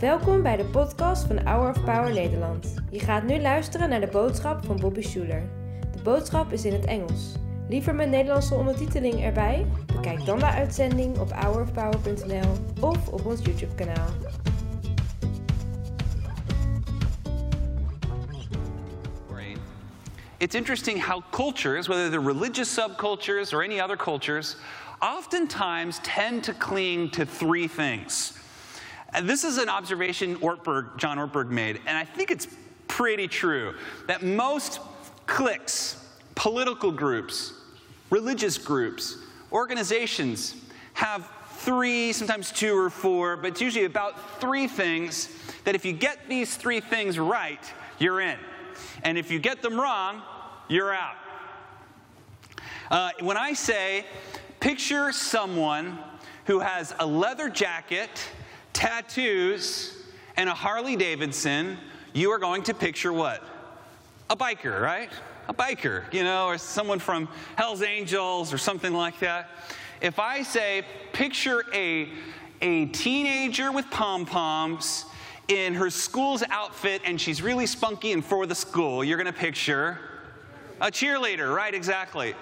Welkom bij de podcast van Hour of Power Nederland. Je gaat nu luisteren naar de boodschap van Bobby Schuler. De boodschap is in het Engels. Liever met Nederlandse ondertiteling erbij? Bekijk dan de uitzending op hourofpower.nl of op ons YouTube kanaal. It's interesting how cultures, whether they're religious subcultures or any other cultures, oftentimes tend to cling to three things. And this is an observation Ortberg, John Ortberg made, and I think it's pretty true that most cliques, political groups, religious groups, organizations have three, sometimes two or four, but it's usually about three things that if you get these three things right, you're in. And if you get them wrong, you're out. Uh, when I say, picture someone who has a leather jacket, tattoos, and a Harley Davidson, you are going to picture what? A biker, right? A biker, you know, or someone from Hell's Angels or something like that. If I say, picture a, a teenager with pom poms in her school's outfit and she's really spunky and for the school, you're going to picture a cheerleader, right? Exactly.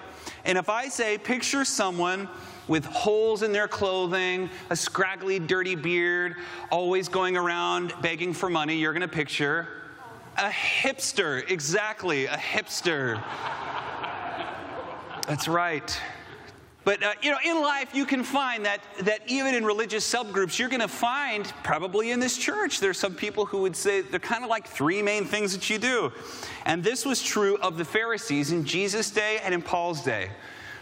And if I say, picture someone with holes in their clothing, a scraggly, dirty beard, always going around begging for money, you're going to picture a hipster. Exactly, a hipster. That's right. But uh, you know, in life, you can find that that even in religious subgroups, you're going to find probably in this church, there's some people who would say they're kind of like three main things that you do, and this was true of the Pharisees in Jesus' day and in Paul's day.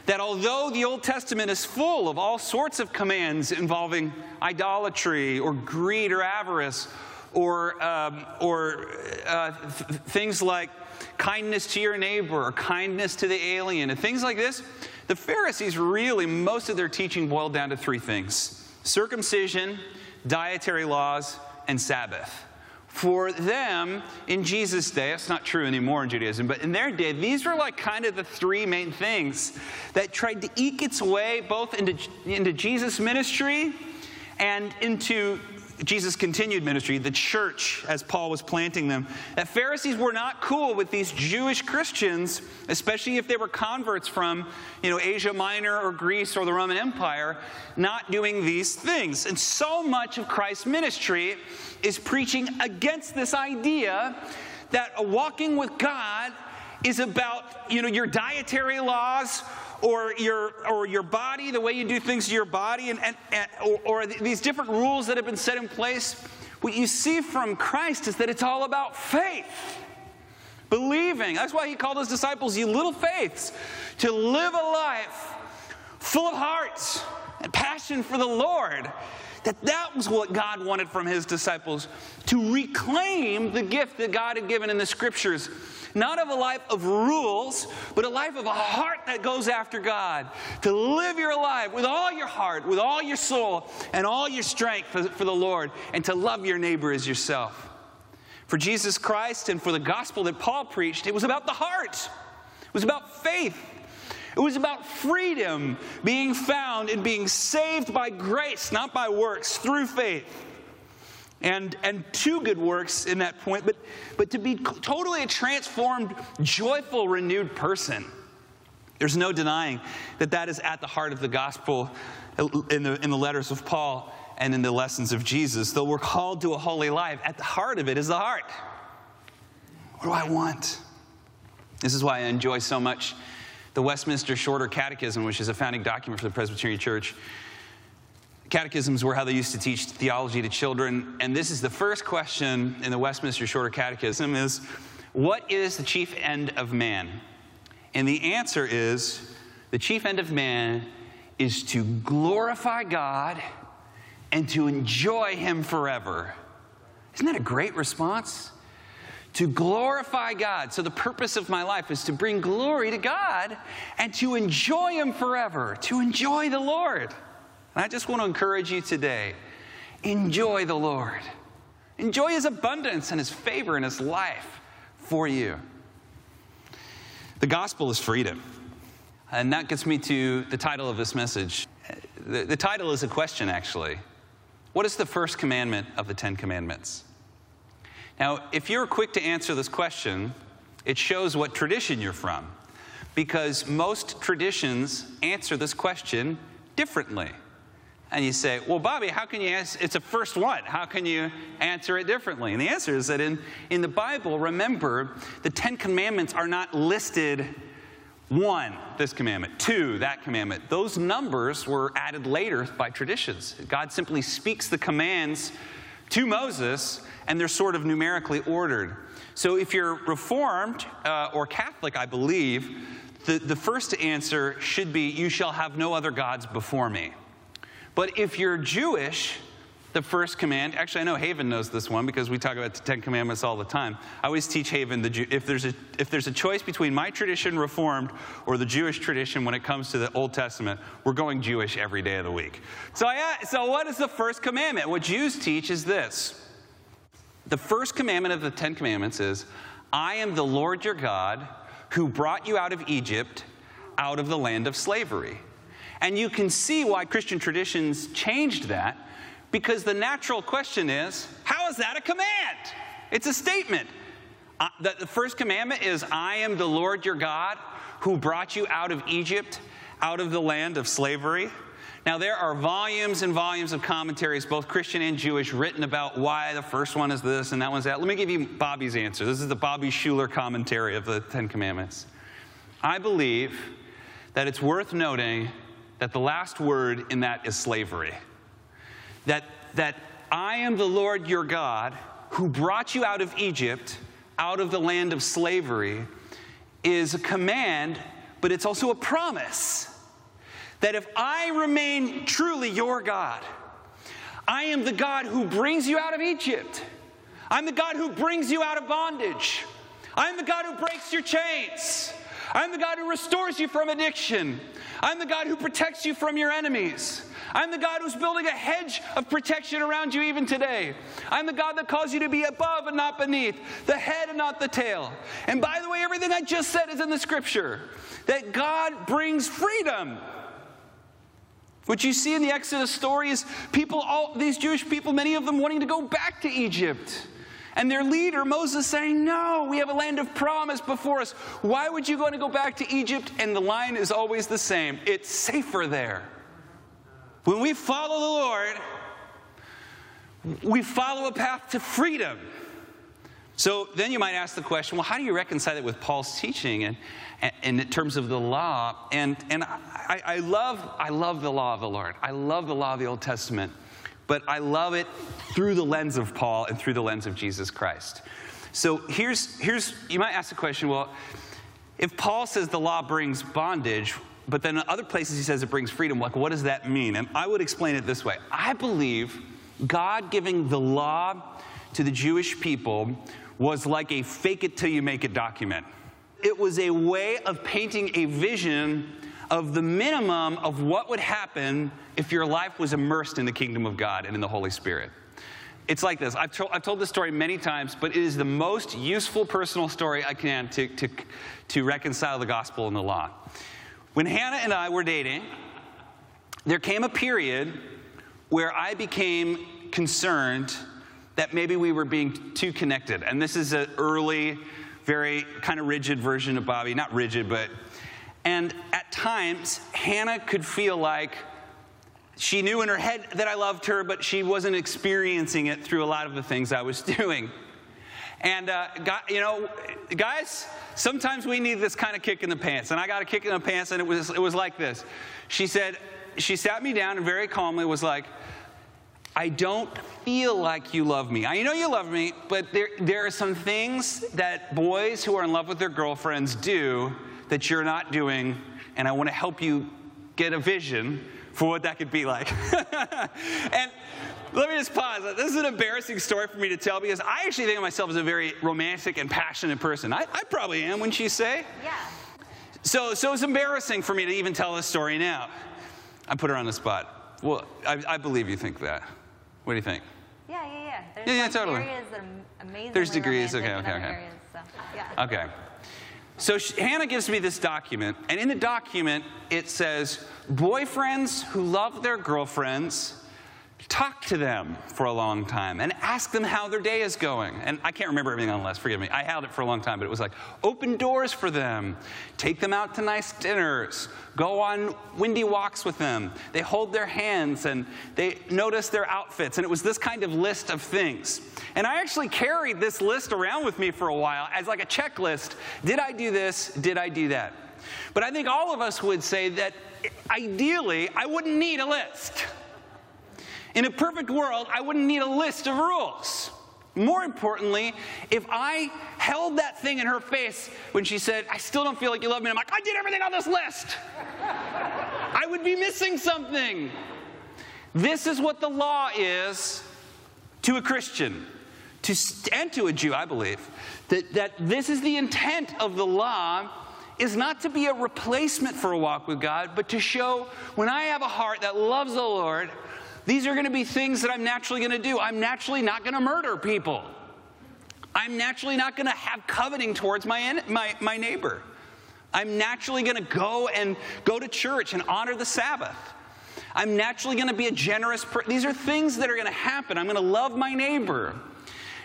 That although the Old Testament is full of all sorts of commands involving idolatry or greed or avarice or, um, or uh, th- things like kindness to your neighbor or kindness to the alien and things like this, the Pharisees really, most of their teaching boiled down to three things circumcision, dietary laws, and Sabbath. For them, in Jesus' day, that's not true anymore in Judaism, but in their day, these were like kind of the three main things that tried to eke its way both into, into Jesus' ministry and into Jesus' continued ministry, the church, as Paul was planting them, that Pharisees were not cool with these Jewish Christians, especially if they were converts from, you know, Asia Minor or Greece or the Roman Empire, not doing these things. And so much of Christ's ministry is preaching against this idea that walking with God is about, you know, your dietary laws or your, or your body, the way you do things to your body, and, and, and or, or these different rules that have been set in place, what you see from Christ is that it's all about faith. Believing. That's why he called his disciples, you little faiths, to live a life full of hearts and passion for the Lord. That that was what God wanted from his disciples to reclaim the gift that God had given in the scriptures not of a life of rules, but a life of a heart that goes after God. To live your life with all your heart, with all your soul, and all your strength for, for the Lord, and to love your neighbor as yourself. For Jesus Christ and for the gospel that Paul preached, it was about the heart, it was about faith. It was about freedom being found and being saved by grace, not by works, through faith and, and two good works in that point, but, but to be totally a transformed, joyful, renewed person. There's no denying that that is at the heart of the gospel in the, in the letters of Paul and in the lessons of Jesus. Though we're called to a holy life, at the heart of it is the heart. What do I want? This is why I enjoy so much the Westminster Shorter Catechism, which is a founding document for the Presbyterian Church. Catechisms were how they used to teach theology to children. And this is the first question in the Westminster Shorter Catechism is, what is the chief end of man? And the answer is, the chief end of man is to glorify God and to enjoy Him forever. Isn't that a great response? To glorify God. So, the purpose of my life is to bring glory to God and to enjoy Him forever, to enjoy the Lord. And I just want to encourage you today enjoy the Lord, enjoy His abundance and His favor and His life for you. The gospel is freedom. And that gets me to the title of this message. The, the title is a question, actually. what is the first commandment of the Ten Commandments? Now, if you're quick to answer this question, it shows what tradition you're from, because most traditions answer this question differently. And you say, well, Bobby, how can you answer? It's a first one. How can you answer it differently? And the answer is that in, in the Bible, remember, the Ten Commandments are not listed one, this commandment, two, that commandment. Those numbers were added later by traditions. God simply speaks the commands to Moses, and they're sort of numerically ordered. So if you're Reformed uh, or Catholic, I believe, the, the first answer should be, You shall have no other gods before me. But if you're Jewish, the first command, actually, I know Haven knows this one because we talk about the Ten Commandments all the time. I always teach Haven the, if, there's a, if there's a choice between my tradition, Reformed, or the Jewish tradition when it comes to the Old Testament, we're going Jewish every day of the week. So, I, uh, so what is the first commandment? What Jews teach is this the first commandment of the Ten Commandments is I am the Lord your God who brought you out of Egypt, out of the land of slavery. And you can see why Christian traditions changed that because the natural question is how is that a command? It's a statement. Uh, the, the first commandment is I am the Lord your God who brought you out of Egypt, out of the land of slavery. Now, there are volumes and volumes of commentaries, both Christian and Jewish, written about why the first one is this and that one's that. Let me give you Bobby's answer. This is the Bobby Schuller commentary of the Ten Commandments. I believe that it's worth noting that the last word in that is slavery. That, that I am the Lord your God who brought you out of Egypt, out of the land of slavery, is a command, but it's also a promise that if I remain truly your God, I am the God who brings you out of Egypt. I'm the God who brings you out of bondage. I'm the God who breaks your chains. I'm the God who restores you from addiction. I'm the God who protects you from your enemies. I'm the God who's building a hedge of protection around you even today. I'm the God that calls you to be above and not beneath, the head and not the tail. And by the way, everything I just said is in the scripture that God brings freedom. What you see in the Exodus story is people, all these Jewish people, many of them wanting to go back to Egypt. And their leader, Moses, saying, No, we have a land of promise before us. Why would you want to go back to Egypt? And the line is always the same it's safer there. When we follow the Lord, we follow a path to freedom. So then you might ask the question well, how do you reconcile it with Paul's teaching and, and in terms of the law? And, and I, I, love, I love the law of the Lord, I love the law of the Old Testament but I love it through the lens of Paul and through the lens of Jesus Christ. So here's, here's you might ask the question well, if Paul says the law brings bondage, but then in other places he says it brings freedom, like what does that mean? And I would explain it this way I believe God giving the law to the Jewish people was like a fake it till you make it document. It was a way of painting a vision of the minimum of what would happen if your life was immersed in the kingdom of God and in the Holy Spirit. It's like this. I've, to- I've told this story many times, but it is the most useful personal story I can to, to, to reconcile the gospel and the law. When Hannah and I were dating, there came a period where I became concerned that maybe we were being too connected. And this is an early, very kind of rigid version of Bobby. Not rigid, but. And at times, Hannah could feel like she knew in her head that I loved her, but she wasn't experiencing it through a lot of the things I was doing. And, uh, you know, guys, sometimes we need this kind of kick in the pants. And I got a kick in the pants, and it was, it was like this. She said, she sat me down and very calmly was like, I don't feel like you love me. I know you love me, but there, there are some things that boys who are in love with their girlfriends do that you're not doing, and I want to help you get a vision for what that could be like. and let me just pause. This is an embarrassing story for me to tell because I actually think of myself as a very romantic and passionate person. I, I probably am, wouldn't you say? Yeah. So, so it's embarrassing for me to even tell this story now. I put her on the spot. Well, I, I believe you think that. What do you think? Yeah, yeah, yeah. There's Yeah, yeah, like totally. areas that are There's degrees. Okay, okay, okay. Areas, so, yeah. Okay. So she, Hannah gives me this document, and in the document it says boyfriends who love their girlfriends talk to them for a long time and ask them how their day is going. And I can't remember everything on the list, forgive me. I held it for a long time, but it was like open doors for them, take them out to nice dinners, go on windy walks with them. They hold their hands and they notice their outfits. And it was this kind of list of things. And I actually carried this list around with me for a while as like a checklist. Did I do this? Did I do that? But I think all of us would say that ideally, I wouldn't need a list. In a perfect world, I wouldn't need a list of rules. More importantly, if I held that thing in her face when she said, I still don't feel like you love me, I'm like, I did everything on this list. I would be missing something. This is what the law is to a Christian to, and to a Jew, I believe. That, that this is the intent of the law is not to be a replacement for a walk with God, but to show when I have a heart that loves the Lord, these are going to be things that I'm naturally going to do. I'm naturally not going to murder people. I'm naturally not going to have coveting towards my, my, my neighbor. I'm naturally going to go and go to church and honor the Sabbath. I'm naturally going to be a generous person. These are things that are going to happen. I'm going to love my neighbor.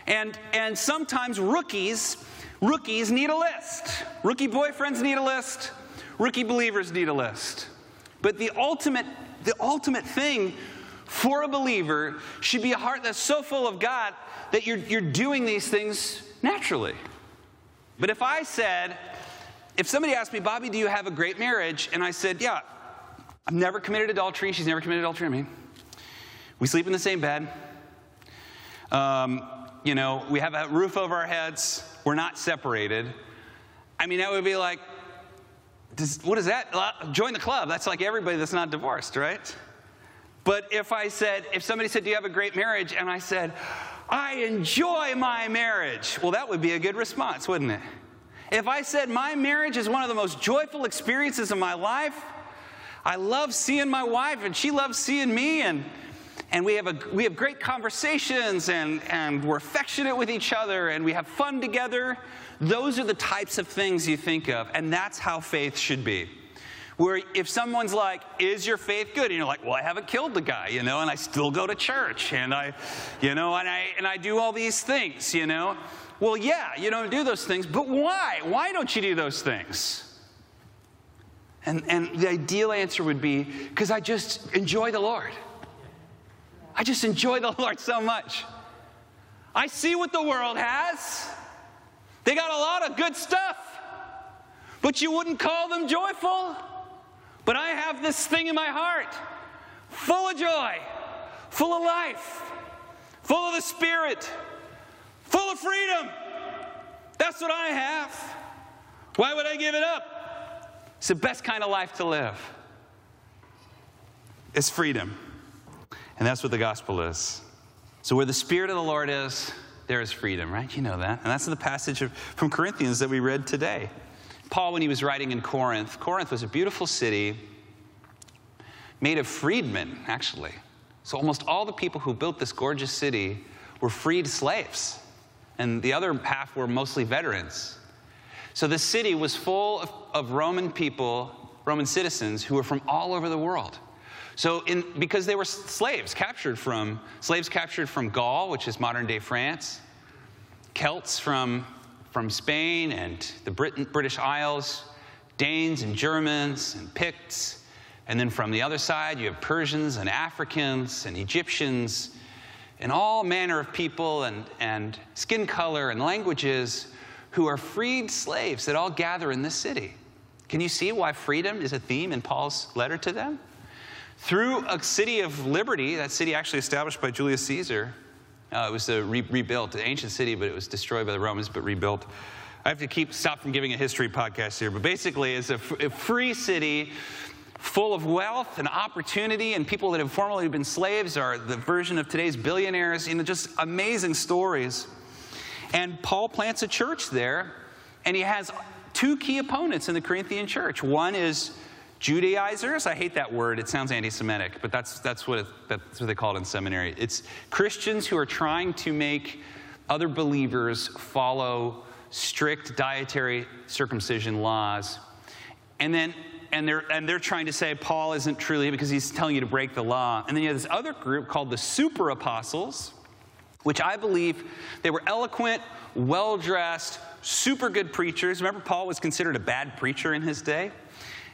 And, and sometimes rookies, rookies need a list. Rookie boyfriends need a list. Rookie believers need a list. But the ultimate, the ultimate thing for a believer should be a heart that's so full of God that you're, you're doing these things naturally. But if I said, if somebody asked me, Bobby, do you have a great marriage? And I said, yeah, I've never committed adultery. She's never committed adultery on me. We sleep in the same bed. Um, you know, we have a roof over our heads. We're not separated. I mean, that would be like, does, what is that? Join the club. That's like everybody that's not divorced, right? But if I said, if somebody said, Do you have a great marriage? And I said, I enjoy my marriage, well, that would be a good response, wouldn't it? If I said, My marriage is one of the most joyful experiences of my life, I love seeing my wife and she loves seeing me, and, and we, have a, we have great conversations and, and we're affectionate with each other and we have fun together. Those are the types of things you think of, and that's how faith should be. Where if someone's like, Is your faith good? And you're like, Well, I haven't killed the guy, you know, and I still go to church and I, you know, and I, and I do all these things, you know. Well, yeah, you don't do those things, but why? Why don't you do those things? And, and the ideal answer would be because I just enjoy the Lord. I just enjoy the Lord so much. I see what the world has. They got a lot of good stuff, but you wouldn't call them joyful. But I have this thing in my heart full of joy, full of life, full of the Spirit, full of freedom. That's what I have. Why would I give it up? It's the best kind of life to live. It's freedom. And that's what the gospel is. So, where the Spirit of the Lord is, there is freedom, right? You know that. And that's the passage of, from Corinthians that we read today. Paul, when he was writing in Corinth, Corinth was a beautiful city made of freedmen, actually. So almost all the people who built this gorgeous city were freed slaves, and the other half were mostly veterans. So the city was full of, of Roman people, Roman citizens, who were from all over the world. So, in, because they were slaves captured from slaves captured from Gaul, which is modern day France, Celts from from Spain and the Brit- British Isles, Danes and Germans and Picts. And then from the other side, you have Persians and Africans and Egyptians and all manner of people and, and skin color and languages who are freed slaves that all gather in this city. Can you see why freedom is a theme in Paul's letter to them? Through a city of liberty, that city actually established by Julius Caesar, uh, it was re- rebuilt, an ancient city, but it was destroyed by the Romans, but rebuilt. I have to keep stop from giving a history podcast here, but basically, it's a, f- a free city full of wealth and opportunity, and people that have formerly been slaves are the version of today's billionaires. You know, just amazing stories. And Paul plants a church there, and he has two key opponents in the Corinthian church. One is Judaizers, I hate that word. It sounds anti Semitic, but that's, that's, what it, that's what they call it in seminary. It's Christians who are trying to make other believers follow strict dietary circumcision laws. And then and, they're, and they're trying to say Paul isn't truly because he's telling you to break the law. And then you have this other group called the super apostles, which I believe they were eloquent, well dressed, super good preachers. Remember, Paul was considered a bad preacher in his day?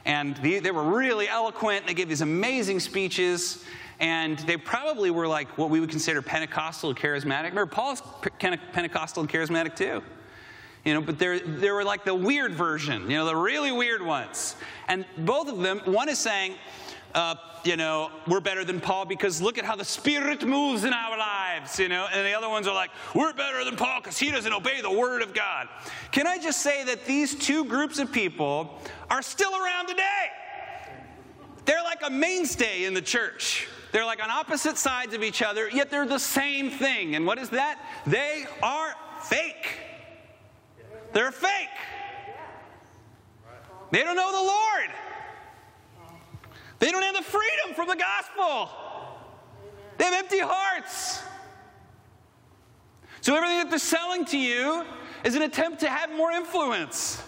And they, they were really eloquent. They gave these amazing speeches. And they probably were like what we would consider Pentecostal charismatic. Remember, Paul's Pentecostal and charismatic too. You know, but they're, they were like the weird version, you know, the really weird ones. And both of them, one is saying, uh, you know, we're better than Paul because look at how the Spirit moves in our lives, you know, and the other ones are like, we're better than Paul because he doesn't obey the Word of God. Can I just say that these two groups of people are still around today? They're like a mainstay in the church. They're like on opposite sides of each other, yet they're the same thing. And what is that? They are fake. They're fake. They don't know the Lord. They don't have the freedom from the gospel. They have empty hearts. So everything that they're selling to you is an attempt to have more influence.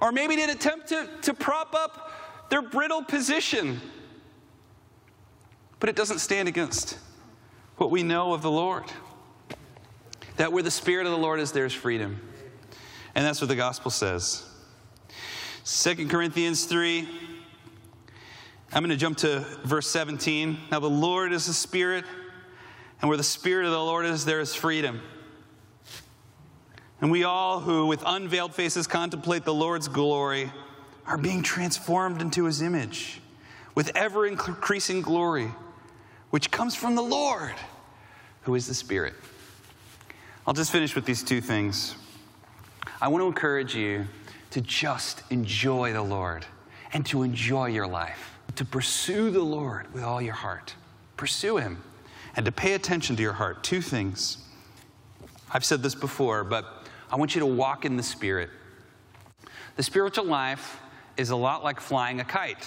Or maybe an attempt to, to prop up their brittle position. But it doesn't stand against what we know of the Lord. That where the Spirit of the Lord is, there's freedom. And that's what the gospel says. 2 Corinthians 3. I'm going to jump to verse 17. Now, the Lord is the Spirit, and where the Spirit of the Lord is, there is freedom. And we all who, with unveiled faces, contemplate the Lord's glory, are being transformed into his image with ever increasing glory, which comes from the Lord, who is the Spirit. I'll just finish with these two things. I want to encourage you to just enjoy the Lord and to enjoy your life to pursue the Lord with all your heart. Pursue Him and to pay attention to your heart. Two things. I've said this before, but I want you to walk in the Spirit. The spiritual life is a lot like flying a kite.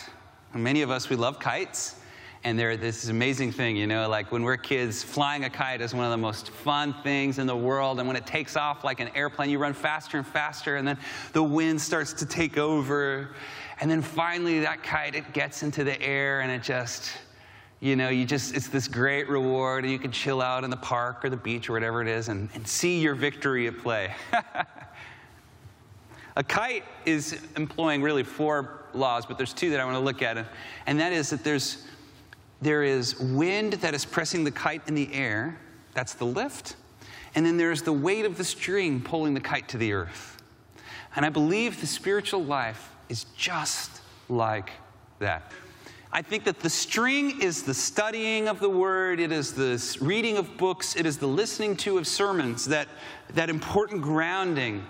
Many of us, we love kites. And they're this amazing thing, you know, like when we're kids, flying a kite is one of the most fun things in the world. And when it takes off like an airplane, you run faster and faster, and then the wind starts to take over. And then finally, that kite, it gets into the air and it just, you know, you just, it's this great reward, and you can chill out in the park or the beach or whatever it is and, and see your victory at play. A kite is employing really four laws, but there's two that I want to look at. And that is that there's, there is wind that is pressing the kite in the air, that's the lift. And then there's the weight of the string pulling the kite to the earth. And I believe the spiritual life is just like that. I think that the string is the studying of the word, it is the reading of books, it is the listening to of sermons, that, that important grounding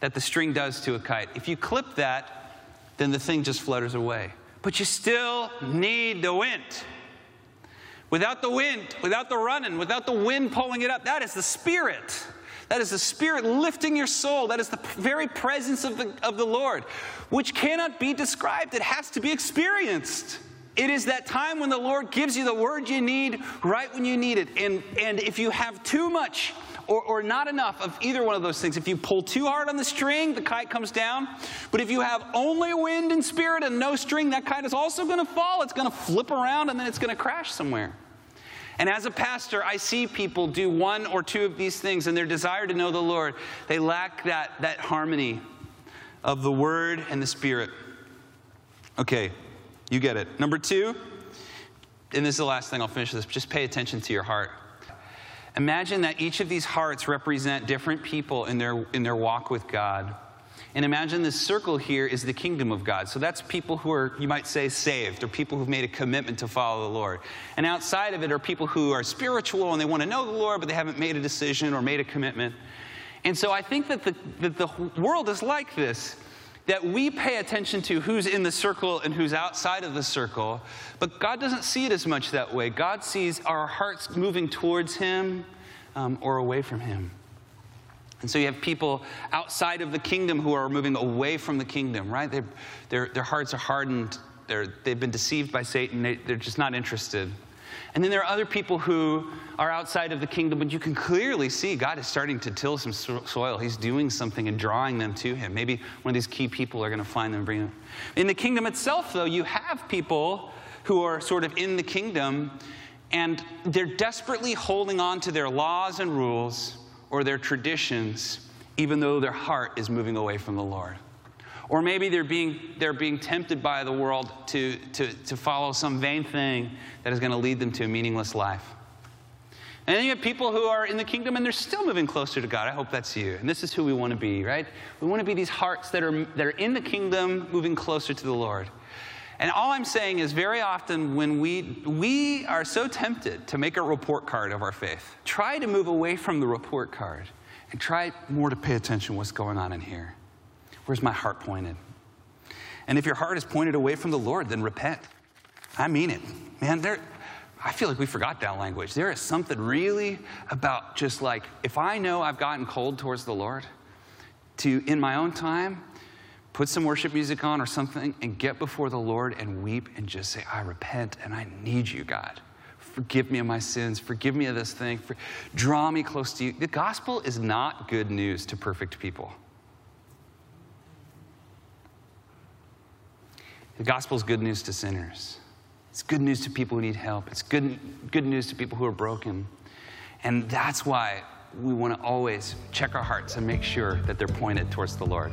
that the string does to a kite. If you clip that, then the thing just flutters away. But you still need the wind. Without the wind, without the running, without the wind pulling it up, that is the spirit. That is the Spirit lifting your soul. That is the very presence of the, of the Lord, which cannot be described. It has to be experienced. It is that time when the Lord gives you the word you need right when you need it. And, and if you have too much or, or not enough of either one of those things, if you pull too hard on the string, the kite comes down. But if you have only wind and spirit and no string, that kite is also going to fall. It's going to flip around and then it's going to crash somewhere. And as a pastor, I see people do one or two of these things and their desire to know the Lord, they lack that, that harmony of the Word and the Spirit. Okay, you get it. Number two, and this is the last thing I'll finish this, just pay attention to your heart. Imagine that each of these hearts represent different people in their, in their walk with God. And imagine this circle here is the kingdom of God. So that's people who are, you might say, saved, or people who've made a commitment to follow the Lord. And outside of it are people who are spiritual and they want to know the Lord, but they haven't made a decision or made a commitment. And so I think that the, that the world is like this that we pay attention to who's in the circle and who's outside of the circle, but God doesn't see it as much that way. God sees our hearts moving towards Him um, or away from Him. And so you have people outside of the kingdom who are moving away from the kingdom, right? their, their hearts are hardened. They're, they've been deceived by Satan. They, they're just not interested. And then there are other people who are outside of the kingdom, but you can clearly see God is starting to till some soil. He's doing something and drawing them to Him. Maybe one of these key people are going to find them and bring them. In the kingdom itself, though, you have people who are sort of in the kingdom and they're desperately holding on to their laws and rules or their traditions, even though their heart is moving away from the Lord. Or maybe they're being, they're being tempted by the world to, to, to follow some vain thing that is going to lead them to a meaningless life. And then you have people who are in the kingdom and they're still moving closer to God. I hope that's you. And this is who we want to be, right? We want to be these hearts that are, that are in the kingdom, moving closer to the Lord. And all I'm saying is, very often when we, we are so tempted to make a report card of our faith, try to move away from the report card and try more to pay attention to what's going on in here. Where's my heart pointed? And if your heart is pointed away from the Lord, then repent. I mean it. Man, there, I feel like we forgot that language. There is something really about just like, if I know I've gotten cold towards the Lord, to, in my own time, put some worship music on or something and get before the Lord and weep and just say, I repent and I need you, God. Forgive me of my sins. Forgive me of this thing. For, draw me close to you. The gospel is not good news to perfect people. The gospel is good news to sinners. It's good news to people who need help. It's good, good news to people who are broken. And that's why we want to always check our hearts and make sure that they're pointed towards the Lord.